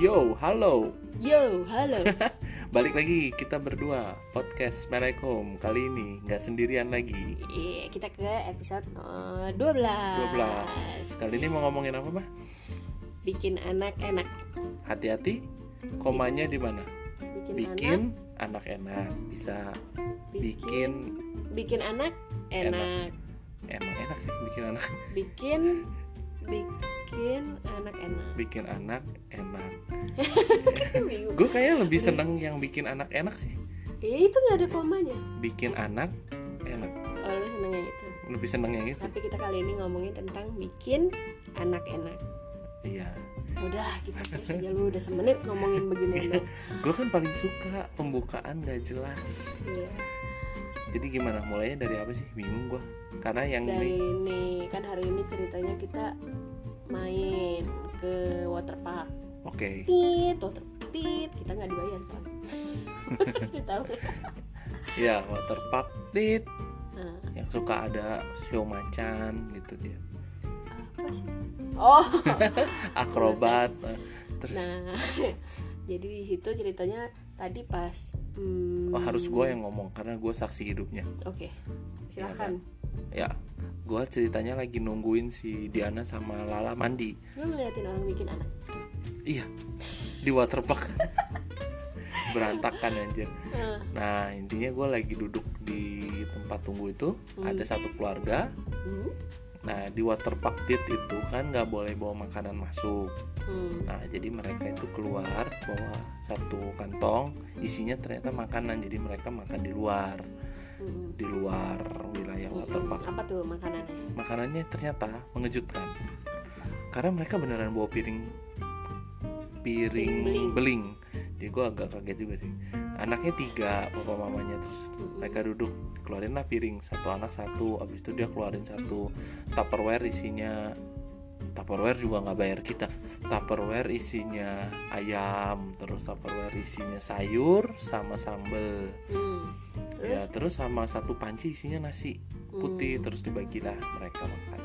Yo, halo. Yo, halo. Balik lagi kita berdua podcast Assalamualaikum Kali ini nggak sendirian lagi. Iya, kita ke episode eh, 12. 12. Kali ini mau ngomongin apa, Bah? Bikin anak enak. Hati-hati. Komanya di mana? Bikin, Bikin anak enak. Bisa anak bikin bikin anak enak. emang enak sih bikin anak. Bikin bikin anak enak. Bikin anak enak. Gue kayaknya lebih seneng yang bikin anak enak sih. Eh, itu nggak ada komanya. Bikin anak enak. Oh, lu senengnya itu. Lebih seneng yang itu. Tapi kita kali ini ngomongin tentang bikin anak enak. Iya. Udah, kita terus aja lu udah semenit ngomongin begini dong. Gue kan paling suka pembukaan gak jelas. Iya. Jadi gimana? Mulainya dari apa sih? Bingung gue. Karena yang Dari ini ini kan hari ini ceritanya kita main ke waterpark. Oke. tit water tit kita nggak dibayar soalnya pasti tahu Ya, waterpark tit yang suka ada show macan gitu dia. apa sih oh Akrobat. nah, Terus nah jadi di situ ceritanya tadi pas hmm, oh, harus gue yang ngomong karena gue saksi hidupnya. oke silakan Ya, gue ceritanya lagi nungguin si Diana sama Lala mandi. lu ngeliatin orang bikin anak Iya, di waterpark. Berantakan anjir. Nah, Nah, intinya gue lagi duduk di tempat tunggu itu. Ada satu keluarga. hmm, Nah, di waterpark itu kan nggak boleh bawa makanan masuk. Hmm, Nah, jadi mereka itu keluar bawa satu kantong, isinya ternyata makanan. Jadi mereka makan di luar, hmm. di luar wilayah waterpark. apa tuh makanannya Makanannya ternyata mengejutkan. Karena mereka beneran bawa piring piring Beling. beling. Jadi gue agak kaget juga sih. Anaknya tiga, bapak mamanya terus mereka duduk keluarin lah piring satu anak satu. Abis itu dia keluarin satu tupperware isinya Tupperware juga nggak bayar kita. Tupperware isinya ayam, terus Tupperware isinya sayur sama sambel. hmm. Ya, terus sama satu panci isinya nasi putih Hmm. terus dibagilah mereka makan.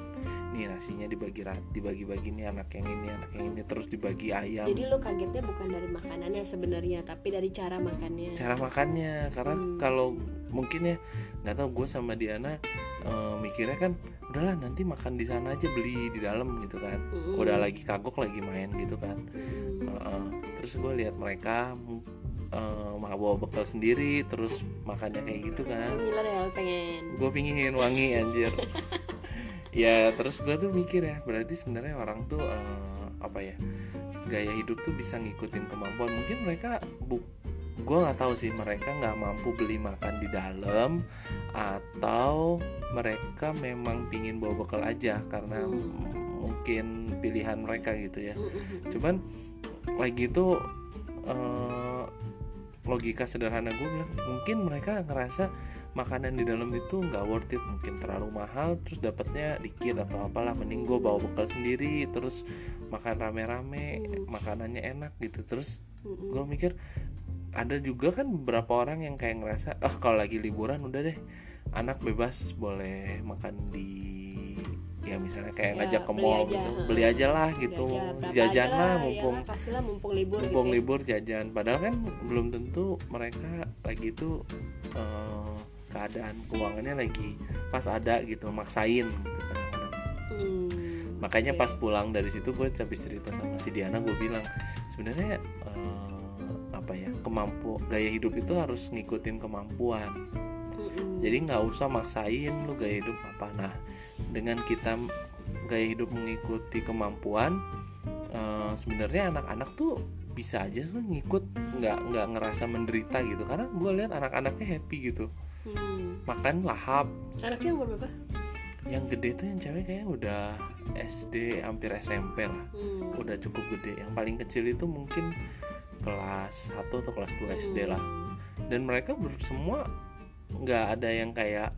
Nih nasinya dibagi dibagi-bagi nih anak yang ini, anak yang ini terus dibagi ayam. jadi lu kagetnya bukan dari makanannya sebenarnya tapi dari cara makannya Cara makannya karena Hmm. kalau mungkin ya nggak tahu gue sama Diana eh, mikirnya kan udahlah nanti makan di sana aja beli di dalam gitu kan. Udah lagi kagok lagi main gitu kan. Hmm. Heeh. terus gue lihat mereka eh, bawa bekal sendiri terus makannya kayak gitu kan. Ya pengen gue pingin wangi anjir ya terus gue tuh mikir ya berarti sebenarnya orang tuh eh, apa ya gaya hidup tuh bisa ngikutin kemampuan mungkin mereka bu gue nggak tahu sih mereka nggak mampu beli makan di dalam atau mereka memang pingin bawa bekal aja karena Hmm. mungkin pilihan mereka gitu ya Mm-mm. cuman lagi itu eh, logika sederhana gue bilang mungkin mereka ngerasa makanan di dalam itu nggak worth it mungkin terlalu mahal terus dapatnya dikit atau apalah mending gue bawa bekal sendiri terus makan rame-rame makanannya enak gitu terus gue mikir ada juga kan beberapa orang yang kayak ngerasa ah kalau lagi liburan udah deh anak bebas boleh makan di ya misalnya kayak Ya, ngajak ke mall aja, gitu beli aja lah Beli gitu aja, jajan aja lah ya mumpung lah, kasih lah mumpung libur mumpung gitu libur jajan. Padahal kan belum tentu mereka lagi itu eh, keadaan keuangannya lagi pas ada gitu maksain gitu Hmm, makanya oke. pas pulang dari situ gue habis cerita sama si Diana gue bilang sebenarnya apa ya kemampu gaya hidup itu harus ngikutin kemampuan. Jadi nggak usah maksain lu gaya hidup apa. Nah dengan kita gaya hidup mengikuti kemampuan eh, sebenarnya anak-anak tuh bisa aja tuh ngikut nggak nggak ngerasa menderita gitu. Karena gue lihat anak-anaknya happy gitu. Hmm. makan lahap. Anaknya umur berapa? Yang gede tuh yang cewek kayaknya udah SD hampir SMP lah. Hmm. udah cukup gede. Yang paling kecil itu mungkin kelas 1 atau kelas 2 SD lah Hmm. dan mereka semua nggak ada yang kayak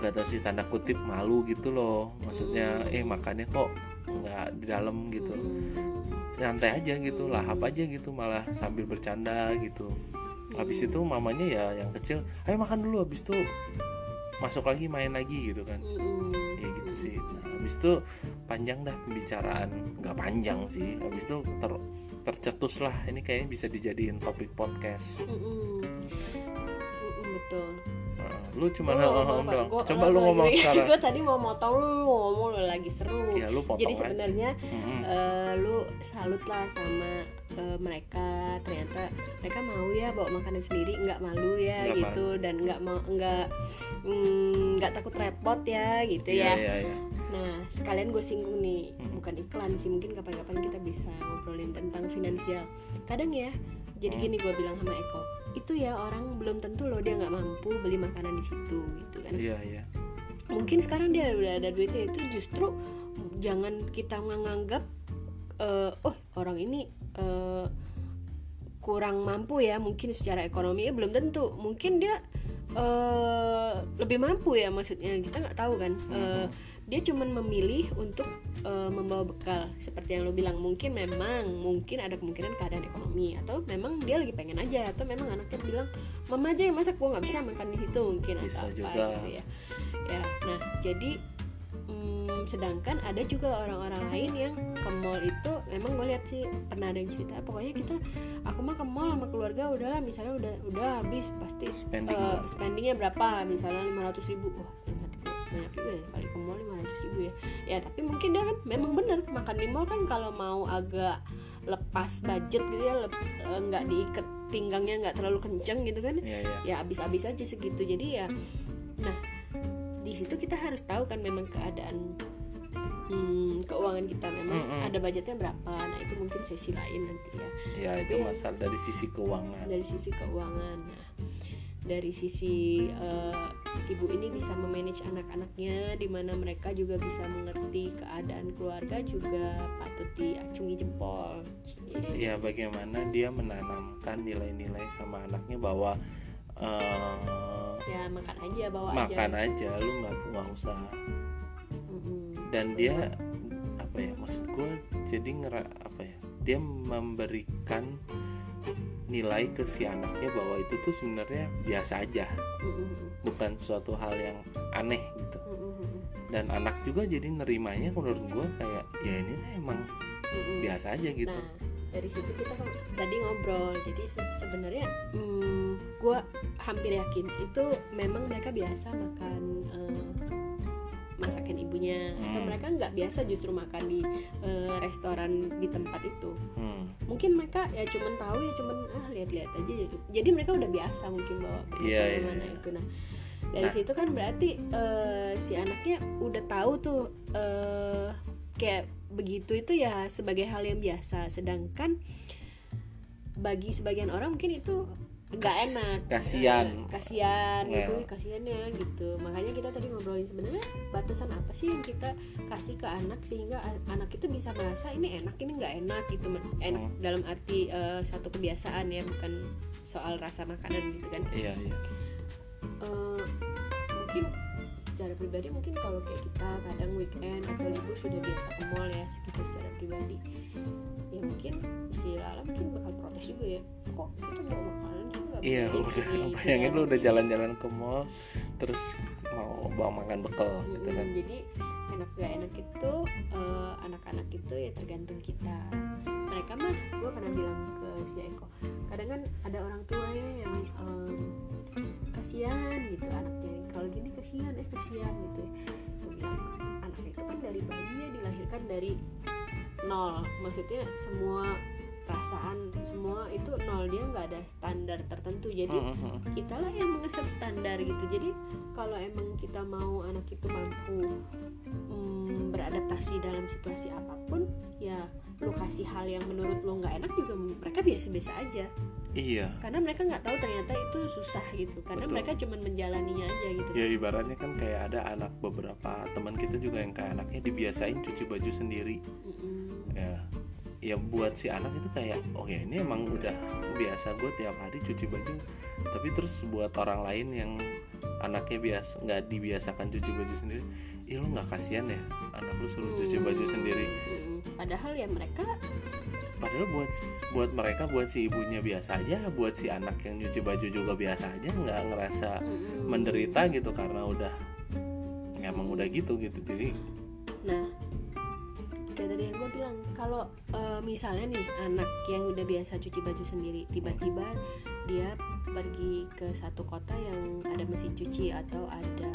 nggak tahu sih tanda kutip malu gitu loh. Maksudnya Hmm. eh makannya kok nggak di dalam gitu. Hmm. nyantai aja gitu lahap aja gitu malah sambil bercanda gitu. Habis Hmm. itu mamanya ya yang kecil ayo makan dulu habis itu masuk lagi main lagi gitu kan. Ya gitu gitu sih. Nah, habis itu panjang dah pembicaraan. Nggak panjang sih. Habis itu ter tercetus lah ini kayaknya bisa dijadiin topik podcast. Mm-mm. Mm-mm, betul. Nah, lu cuma ngomong apa? doang. Gua- coba lu ngomong lagi? sekarang. Gua tadi mau motong lu lu ngomong lu lagi seru. Ya lu jadi sebenarnya Mm-mm. eh, lu salut lah sama eh, mereka. Ternyata mereka mau ya bawa makanan sendiri nggak malu ya Nggak gitu. dan nggak mau nggak mm, nggak takut repot ya gitu Iya, ya. iya, iya. Nah sekalian gue singgung nih Hmm. bukan iklan sih mungkin kapan-kapan kita bisa ngobrolin tentang finansial. Kadang ya jadi Hmm. gini gue bilang sama Eko itu ya orang belum tentu loh dia nggak mampu beli makanan di situ gitu kan. Iya iya. Mungkin sekarang dia udah ada duitnya itu justru jangan kita menganggap eh, oh orang ini eh, kurang mampu ya mungkin secara ekonomi ya belum tentu. Mungkin dia eh, lebih mampu ya maksudnya kita nggak tahu kan. Eh, dia cuman memilih untuk eh, membawa bekal seperti yang lo bilang mungkin memang mungkin ada kemungkinan keadaan ekonomi atau memang dia lagi pengen aja atau memang anaknya bilang mama aja yang masak gua nggak bisa makan di situ mungkin Bisa atau apa juga. gitu ya ya nah jadi mm, sedangkan ada juga orang-orang lain yang ke mall itu memang gue lihat sih pernah ada yang cerita pokoknya kita aku mah ke mall sama keluarga udahlah misalnya udah udah habis pasti Spending. eh, spendingnya berapa misalnya 500 ribu wah banyak juga ya. Kali ke mall 500 ribu ya. Ya tapi mungkin dia kan memang bener makan di mall kan kalau mau agak lepas budget gitu ya eh, nggak diikat pinggangnya nggak terlalu kenceng gitu kan. Iya iya. Ya habis-habis aja segitu. Jadi ya nah di situ kita harus tahu kan memang keadaan hmm, keuangan kita memang Mm-mm. ada budgetnya berapa. Nah itu mungkin sesi lain nanti ya. Ya itu Tapi- masalah dari sisi keuangan. dari sisi keuangan nah dari sisi eh, ibu ini bisa memanage anak-anaknya di mana mereka juga bisa mengerti keadaan keluarga juga patut diacungi jempol. Ya bagaimana dia menanamkan nilai-nilai sama anaknya bahwa eh, ya makan aja bawa makan aja aja lu nggak nggak usah. Mm-mm. dan dia apa ya maksud gue jadi ngera apa ya dia memberikan nilai ke si anaknya bahwa itu tuh sebenarnya biasa aja. Mm-mm. Bukan suatu hal yang aneh gitu dan anak juga jadi nerimanya menurut gue kayak ya ini emang Mm-mm. biasa aja gitu Nah, dari situ kita kan tadi ngobrol. Jadi se- sebenarnya hmm, gue hampir yakin itu memang mereka biasa makan eh, masakan ibunya atau Hmm. mereka nggak biasa justru makan di eh, restoran di tempat itu. hmm. Mungkin mereka ya cuman tahu ya cuman ah lihat-lihat aja. Jadi, jadi mereka udah biasa mungkin bawa pergi Iya, iya, ke mana iya. itu. Nah dari Nah. situ kan berarti eh, si anaknya udah tahu tuh eh, kayak begitu itu ya sebagai hal yang biasa sedangkan bagi sebagian orang mungkin itu nggak enak kasian. Eh, kasian gitu Well. kasiannya gitu makanya kita tadi ngobrolin sebenarnya batasan apa sih yang kita kasih ke anak sehingga anak itu bisa merasa ini enak ini nggak enak gitu enak Hmm. dalam arti eh, satu kebiasaan ya bukan soal rasa makanan gitu kan iya iya Eh, mungkin secara pribadi mungkin kalau kayak kita kadang weekend atau libur sudah biasa ke mall ya kita secara pribadi. Ya mungkin si Lala mungkin bakal protes juga ya kok kita bawa makanan nggak iya udah gitu. bayangin ya. lu udah jalan-jalan ke mall terus mau bawa makan bekal gitu Mm-mm, kan? jadi enak gak enak itu eh, anak-anak itu ya tergantung kita. Mereka mah gue pernah bilang ke si Eko kadang kan ada orang tua ya yang em, kasihan gitu anaknya. Kalau gini kasihan eh kasihan gitu ya. Gue bilang anak itu kan dari bayi ya dilahirkan dari nol. Maksudnya semua perasaan semua itu nol dia nggak ada standar tertentu. Jadi Hmm, hmm, hmm. kita lah yang mengeset standar gitu. Jadi kalau emang kita mau anak itu mampu mm, beradaptasi dalam situasi apa pun ya lu kasih hal yang menurut lu nggak enak juga mereka biasa-biasa aja iya. Karena mereka nggak tahu ternyata itu susah gitu. Karena Betul. mereka cuma menjalaninya aja gitu. Ya ibaratnya kan kayak ada anak beberapa teman kita juga yang kayak anaknya dibiasain cuci baju sendiri. Mm-mm. ya ya buat si anak itu kayak oh ya ini emang udah biasa gue tiap hari cuci baju. Tapi terus buat orang lain yang anaknya biasa nggak dibiasakan cuci baju sendiri ih lu nggak kasihan ya anak lu suruh cuci baju Hmm, sendiri. Mm-mm. padahal ya mereka padahal buat buat mereka buat si ibunya biasa aja buat si anak yang nyuci baju juga biasa aja nggak ngerasa menderita gitu karena udah emang udah gitu gitu. Jadi Nah, kayak tadi yang gue bilang, kalau eh, misalnya nih anak yang udah biasa cuci baju sendiri, tiba-tiba dia pergi ke satu kota yang ada mesin cuci atau ada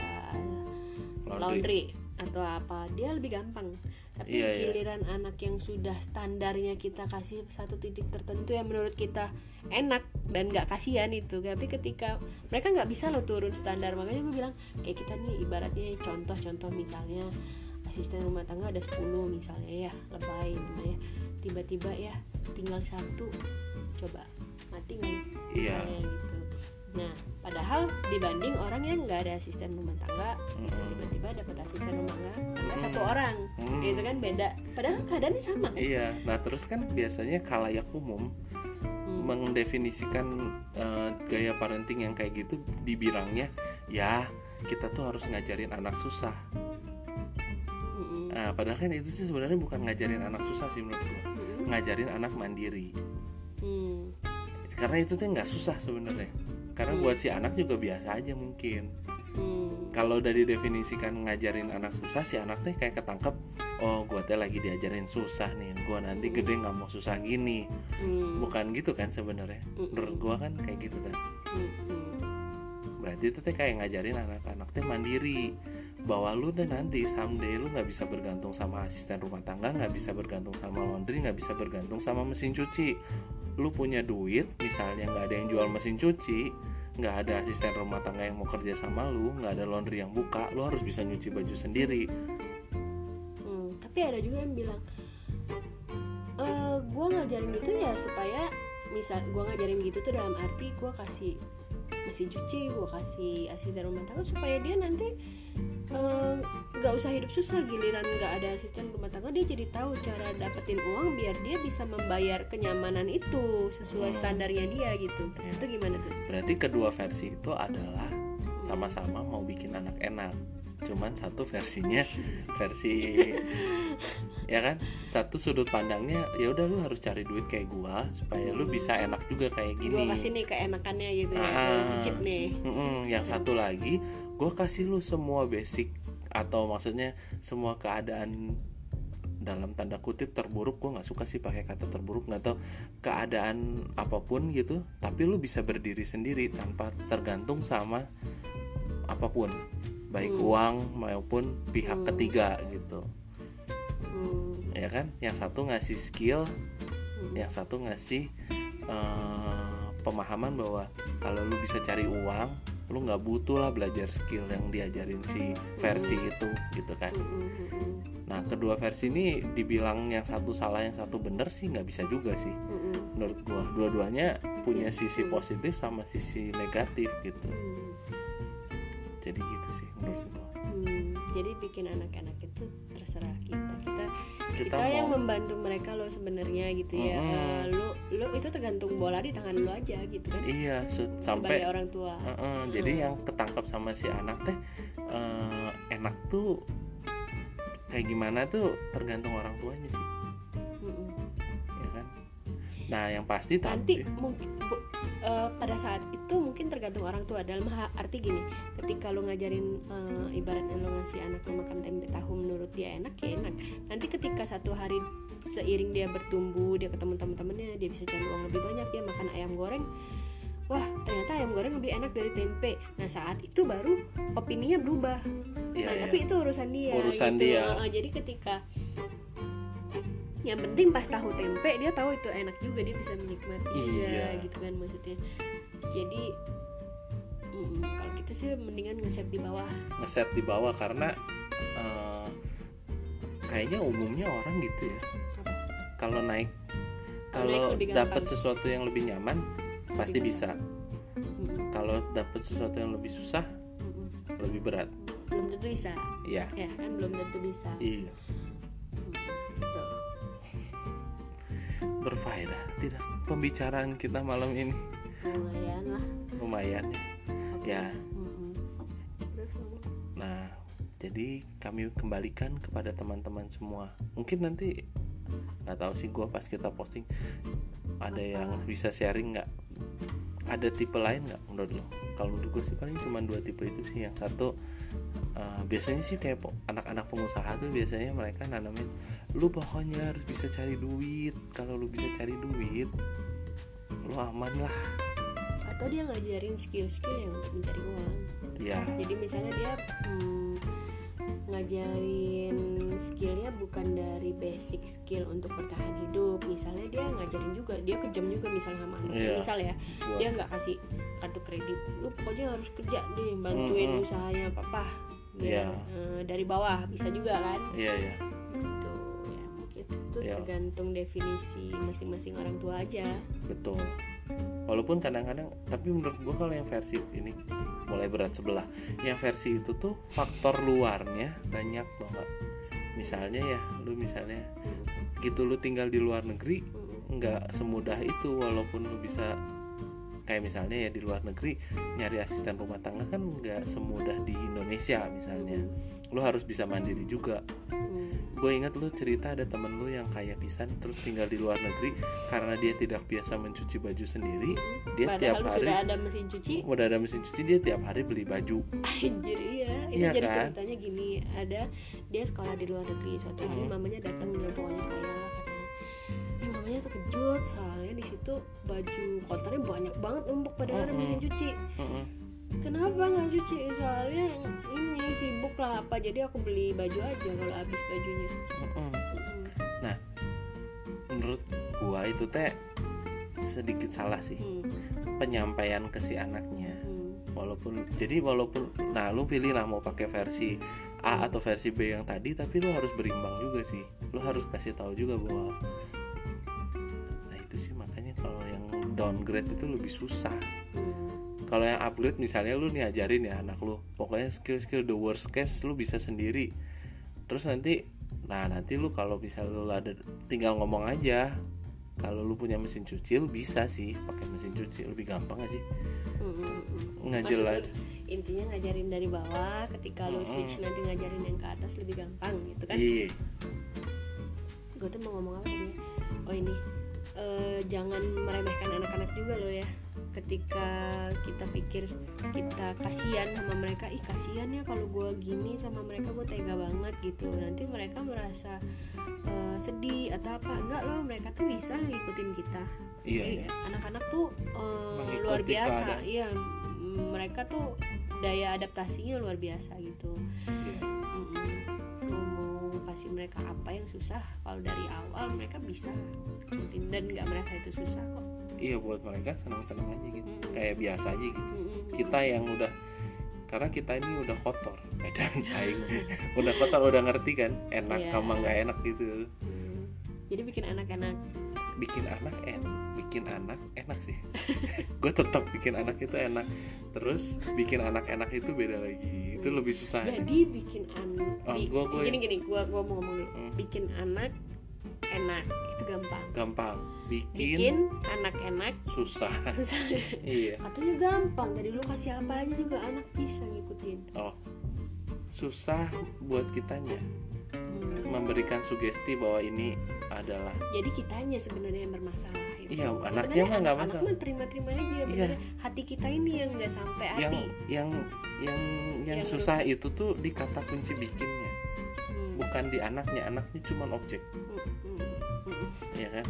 laundry, laundry atau apa, dia lebih gampang. Tapi Iya, iya. giliran anak yang sudah standarnya kita kasih satu titik tertentu yang menurut kita enak dan nggak kasihan itu, tapi ketika mereka nggak bisa lo turun standar, makanya gue bilang kayak kita nih ibaratnya contoh-contoh misalnya asisten rumah tangga ada 10 misalnya ya lebay namanya tiba-tiba ya tinggal satu coba mati nggak? Iya. misalnya gitu nah padahal dibanding orang yang nggak ada asisten rumah tangga tiba-tiba dapat asisten rumah tangga tangga Mm. satu orang Hmm. itu kan beda padahal keadaannya sama kan? iya nah terus kan biasanya kalayak umum Hmm. mendefinisikan eh, gaya parenting yang kayak gitu dibilangnya ya kita tuh harus ngajarin anak susah nah padahal kan itu sih sebenarnya bukan ngajarin anak susah sih menurut Mm-mm. ngajarin anak mandiri Hmm. karena itu tuh nggak susah sebenarnya karena Hmm. buat si anak juga biasa aja mungkin Hmm. kalau dari definisikan ngajarin anak susah si anak teh kayak ketangkep oh gua teh lagi diajarin susah nih gua nanti Hmm. gede nggak mau susah gini Hmm. bukan gitu kan sebenarnya Mm-mm. menurut gua kan kayak gitu kan Mm-mm. berarti itu teh kayak ngajarin anak-anak teh mandiri bahwa lu teh nanti someday lu nggak bisa bergantung sama asisten rumah tangga nggak bisa bergantung sama laundry nggak bisa bergantung sama mesin cuci lu punya duit misalnya nggak ada yang jual mesin cuci nggak ada asisten rumah tangga yang mau kerja sama lu nggak ada laundry yang buka lu harus bisa nyuci baju sendiri. Hmm, tapi ada juga yang bilang eh gue ngajarin gitu ya supaya misal gue ngajarin gitu tuh dalam arti gue kasih mesin cuci gue kasih asisten rumah tangga supaya dia nanti eh, nggak usah hidup susah giliran nggak ada asisten rumah tangga dia jadi tahu cara dapetin uang biar dia bisa membayar kenyamanan itu sesuai Hmm. standarnya dia gitu Iya. itu gimana tuh berarti kedua versi itu adalah sama-sama mau bikin anak enak cuman satu versinya versi ya kan? Satu sudut pandangnya ya udah lu harus cari duit kayak gua supaya lu bisa enak juga kayak gini. kasih nih keenakannya gitu ya Ah. gue cicip nih. Yang satu lagi gua kasih lu semua basic atau maksudnya semua keadaan dalam tanda kutip terburuk gue nggak suka sih pakai kata terburuk nggak tahu. Keadaan apa pun gitu tapi lu bisa berdiri sendiri tanpa tergantung sama apa pun baik Hmm. uang maupun pihak Hmm. ketiga gitu Hmm, ya kan yang satu ngasih skill hmm. yang satu ngasih eh, pemahaman bahwa kalau lu bisa cari uang lu nggak butuh lah belajar skill yang diajarin si versi itu gitu kan Hmm, hmm, hmm, hmm. nah kedua versi ini dibilang yang satu salah yang satu benar sih nggak bisa juga sih Mm-mm. menurut gua dua-duanya punya sisi Hmm. positif sama sisi negatif gitu Hmm. Jadi gitu sih menurut gua Hmm, jadi bikin anak-anak itu terserah kita. Kita kita, kita, yang membantu mereka lo sebenarnya gitu ya. Mm-mm. Eh, lo lo itu tergantung bola di tangan lo aja gitu kan. iya se- Sebagai sampai orang tua. Heeh, jadi yang ketangkap sama si anak teh eh, enak tuh kayak gimana tuh tergantung orang tuanya sih Mm-mm. ya kan nah yang pasti Nanti tapi mungkin eh, pada saat itu mungkin tergantung orang tua dalam arti gini, ketika lo ngajarin eh, ibaratnya lo ngasih anak lo makan tempe tahu menurut dia enak ya enak. Nanti ketika satu hari seiring dia bertumbuh, dia ketemu teman-temannya, dia bisa cari uang lebih banyak, dia makan ayam goreng. Wah, ternyata ayam goreng lebih enak dari tempe. Nah, saat itu baru opininya berubah. Iya, nah, iya. tapi itu urusan dia. Urusan gitu. dia. Jadi ketika yang penting pas tahu tempe dia tahu itu enak juga dia bisa menikmati juga Iya. gitu kan maksudnya. Jadi mm, kalau kita sih mendingan ngeset di bawah. Ngeset di bawah karena eh, kayaknya umumnya orang gitu ya. Kalau naik Kalau lebih dapat sesuatu yang lebih nyaman pasti gampang. bisa kalau dapat sesuatu yang lebih susah mm, mm. lebih berat. Belum tentu bisa. Iya. Ya kan belum tentu bisa. Iya berfaedah. Tidak pembicaraan kita malam ini. Lumayan lah. Lumayan ya. Ya. Nah jadi kami kembalikan kepada teman-teman semua. Mungkin nanti nggak tahu sih gua pas kita posting ada Apa? yang bisa sharing nggak? Ada tipe lain nggak menurut lo? Kalau menurut gue sih paling cuma dua tipe itu sih. Yang satu uh, biasanya sih kayak anak-anak pengusaha tuh biasanya mereka nanamin lu pokoknya harus bisa cari duit. Kalau lu bisa cari duit lu aman lah. Atau dia ngajarin skill-skill yang untuk mencari uang. Ya jadi misalnya dia hmm, ngajarin skillnya bukan dari basic skill untuk bertahan hidup. Misalnya dia ngajarin juga dia kejam juga misalnya sama anak Iya. misal ya buat dia nggak kasih kartu kredit. Lu pokoknya harus kerja deh bantuin Mm-mm. usahanya papa. Iya. Biar, eh, dari bawah bisa juga kan? Iya ya itu ya. Mungkin itu Iya. tergantung definisi masing-masing orang tua aja. Betul. Walaupun kadang-kadang tapi menurut gua kalau yang versi ini mulai berat sebelah. Yang versi itu tuh faktor luarnya banyak banget. Misalnya ya lu misalnya gitu lu tinggal di luar negeri nggak semudah itu walaupun lu bisa kayak misalnya ya di luar negeri nyari asisten rumah tangga kan nggak semudah di Indonesia misalnya lu harus bisa mandiri juga Hmm. gue ingat lu cerita ada temen lu yang kaya pisan terus tinggal di luar negeri karena dia tidak biasa mencuci baju sendiri dia Padahal tiap hari sudah ada mesin cuci udah ada mesin cuci dia tiap hari beli baju Anjir iya Itu Iya jadi kan? ceritanya gini Ada Dia sekolah di luar negeri Suatu hari Hmm. mamanya datang Dia pokoknya kaya mamanya terkejut Soalnya di situ baju kotornya banyak banget numpuk Padahal ada Mm-mm. mesin cuci. Kenapa nggak cuci? Soalnya ini sibuk lah apa Jadi aku beli baju aja Kalau habis bajunya. Mm-mm. menurut gua itu teh sedikit salah sih Hmm. penyampaian ke si anaknya Hmm. walaupun jadi walaupun nah lu pilih lah mau pakai versi A atau versi B yang tadi tapi lu harus berimbang juga sih lu harus kasih tahu juga bahwa nah itu sih makanya kalau yang downgrade itu lebih susah. Hmm. kalau yang upgrade misalnya lu nih ajarin ya anak lu pokoknya skill-skill the worst case lu bisa sendiri. Terus nanti nah nanti lu kalau bisa lu ada tinggal ngomong aja kalau lu punya mesin cuci lu bisa sih pakai mesin cuci lebih gampang gak sih? Hmm, hmm, hmm. ngajelas Maksudnya intinya ngajarin dari bawah ketika lu switch nanti ngajarin yang ke atas lebih gampang gitu kan? Iya. Gue tuh mau ngomong apa tadi oh ini eh, jangan meremehkan anak-anak juga loh ya ketika kita pikir kita kasihan sama mereka ih kasihan ya kalau gue gini sama mereka gue tega banget gitu nanti mereka merasa eh, sedih atau apa enggak loh mereka tuh bisa ngikutin kita iya iya. anak-anak tuh eh, Mengikuti luar biasa keadaan. iya mereka tuh daya adaptasinya luar biasa gitu iya. Lu mau kasih mereka apa yang susah kalau dari awal mereka bisa dan nggak merasa itu susah kok iya buat mereka senang-senang aja gitu Mm-mm. kayak biasa aja gitu Mm-mm. kita yang udah karena kita ini udah kotor medan aing udah kotor udah ngerti kan enak Iya. sama nggak enak gitu Mm. jadi bikin anak-anak bikin anak en bikin anak enak sih gue tetap bikin anak itu enak terus bikin anak enak itu beda lagi. Itu lebih susah jadi bikin anak Oh, gua- gua- gini gini gua gua mau ngomong dulu. Hmm. bikin anak enak itu gampang. Gampang. Bikin bikin, anak enak susah. iya. Katanya gampang. Tadi lu kasih apa aja juga anak bisa ngikutin. Oh. Susah buat kitanya. Hmm. memberikan sugesti bahwa ini adalah jadi kitanya sebenarnya yang bermasalah. Iya, Sebenarnya anaknya mah nggak anak-anak masalah. mah terima-terima aja Iya. benernya hati kita ini yang nggak sampai yang hati. yang yang yang Yang susah itu tuh di kata kunci bikinnya. Hmm. bukan di anaknya anaknya cuma objek. Hmm, hmm, ya kan?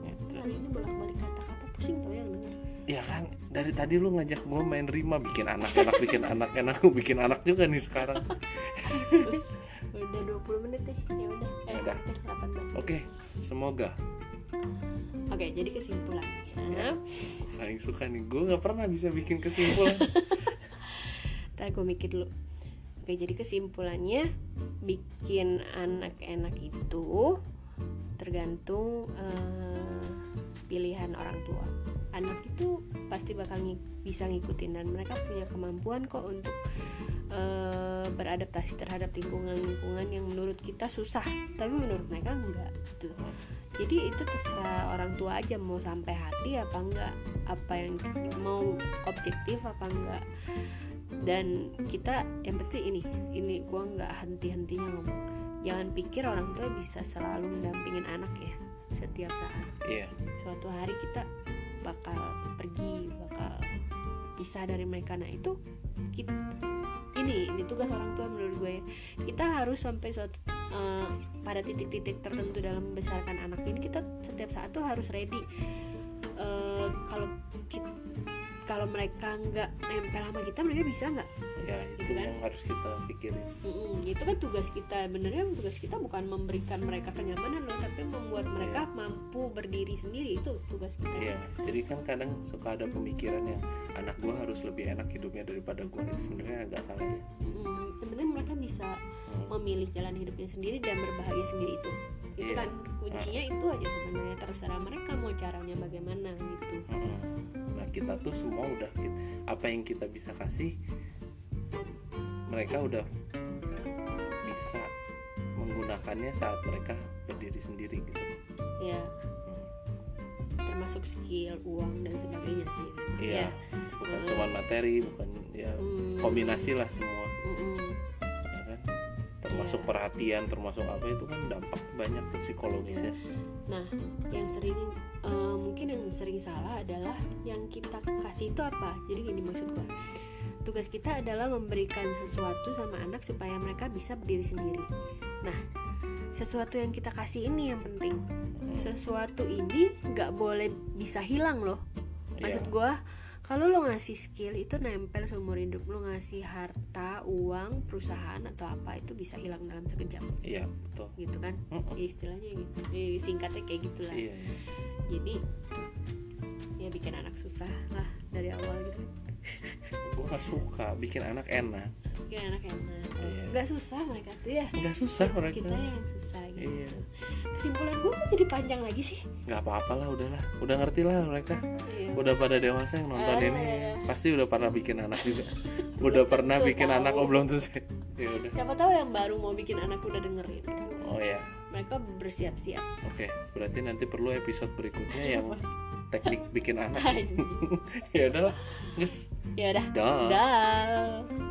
Gitu. hari ini bolak-balik kata-kata pusing tau yang denger. Ya kan? Dari tadi lu ngajak gue main rima bikin anak enak bikin anak enak gue bikin anak juga nih sekarang. Terus udah 20 menit deh ya udah. Eh Ya udah. hampir 18 oke semoga oke jadi kesimpulannya Gua paling suka nih gue nggak pernah bisa bikin kesimpulan. Ntar gue mikir dulu. Oke jadi kesimpulannya Bikin anak enak itu Tergantung eh, Pilihan orang tua. Anak itu pasti bakal ngi- bisa ngikutin Dan mereka punya kemampuan kok untuk eh, Beradaptasi terhadap lingkungan-lingkungan Yang kita susah Tapi menurut mereka enggak gitu. Jadi itu terserah orang tua aja Mau sampai hati apa enggak Apa yang mau objektif apa enggak. Dan kita yang pasti ini ini gua nggak henti-hentinya ngomong. Jangan pikir orang tua bisa selalu mendampingin anak ya setiap saat. Iya. Suatu hari kita bakal pergi bakal pisah dari mereka. Nah itu kita, gini ini tugas orang tua menurut gue. Kita harus sampai suatu eh, pada titik-titik tertentu dalam membesarkan anak. Ini kita setiap saat tuh harus ready. Eh, kalau ki- kalau mereka nggak nempel sama kita mereka bisa nggak? Ya itu Gitu kan? yang harus kita pikirin. Mm-mm, itu kan tugas kita. Benernya tugas kita bukan memberikan mereka kenyamanan loh tapi membuat mereka mampu berdiri sendiri. Itu tugas kita. Iya, jadi kan kadang suka ada pemikiran yang anak gua harus lebih enak hidupnya daripada gua. Itu sebenarnya agak salah ya. Mm-mm, yang penting mereka bisa memilih jalan hidupnya sendiri dan berbahagia sendiri itu. Itu Iya. kan kuncinya itu aja sebenarnya. Terserah mereka mau caranya bagaimana gitu. Heeh. Kita tuh semua udah apa yang kita bisa kasih mereka udah bisa menggunakannya saat mereka berdiri sendiri gitu. ya termasuk skill uang dan sebagainya sih Iya, bukan cuma materi, bukan ya Hmm. kombinasi lah semua, ya kan? Termasuk Iya. perhatian, termasuk apa itu kan dampak banyak tuh psikologisnya. Nah, yang sering eh, mungkin yang sering salah adalah yang kita kasih itu apa? Jadi gini maksud gua. Tugas kita adalah memberikan sesuatu sama anak supaya mereka bisa berdiri sendiri. Nah, sesuatu yang kita kasih ini yang penting. Sesuatu ini nggak boleh bisa hilang loh. Maksud Iya. Kalau lo ngasih skill itu nempel seumur hidup lo ngasih harta, uang, perusahaan atau apa itu bisa hilang dalam sekejap Iya, betul. gitu kan Mm-mm. istilahnya gitu Eh, singkatnya kayak gitulah Iya, iya. jadi ya bikin anak susah lah dari awal gitu Gue gak suka bikin anak enak. bikin anak enak Iya. nggak susah mereka tuh ya Nggak susah mereka. kita yang susah gitu Iya. kesimpulan gue kok jadi panjang lagi sih Nggak apa-apa lah, udahlah. Udah ngerti lah mereka. Iya. Udah pada dewasa yang nonton Ah, ini. iya. Pasti udah pernah bikin anak juga. udah pernah Tuh, bikin tahu. anak oh belum tuh sih. Ya udah. siapa tahu yang baru mau bikin anak udah dengerin Oh ya. mereka bersiap-siap Oke, berarti nanti perlu episode berikutnya yang teknik bikin anak. Ya udahlah. Guys. ya udah Dah. dah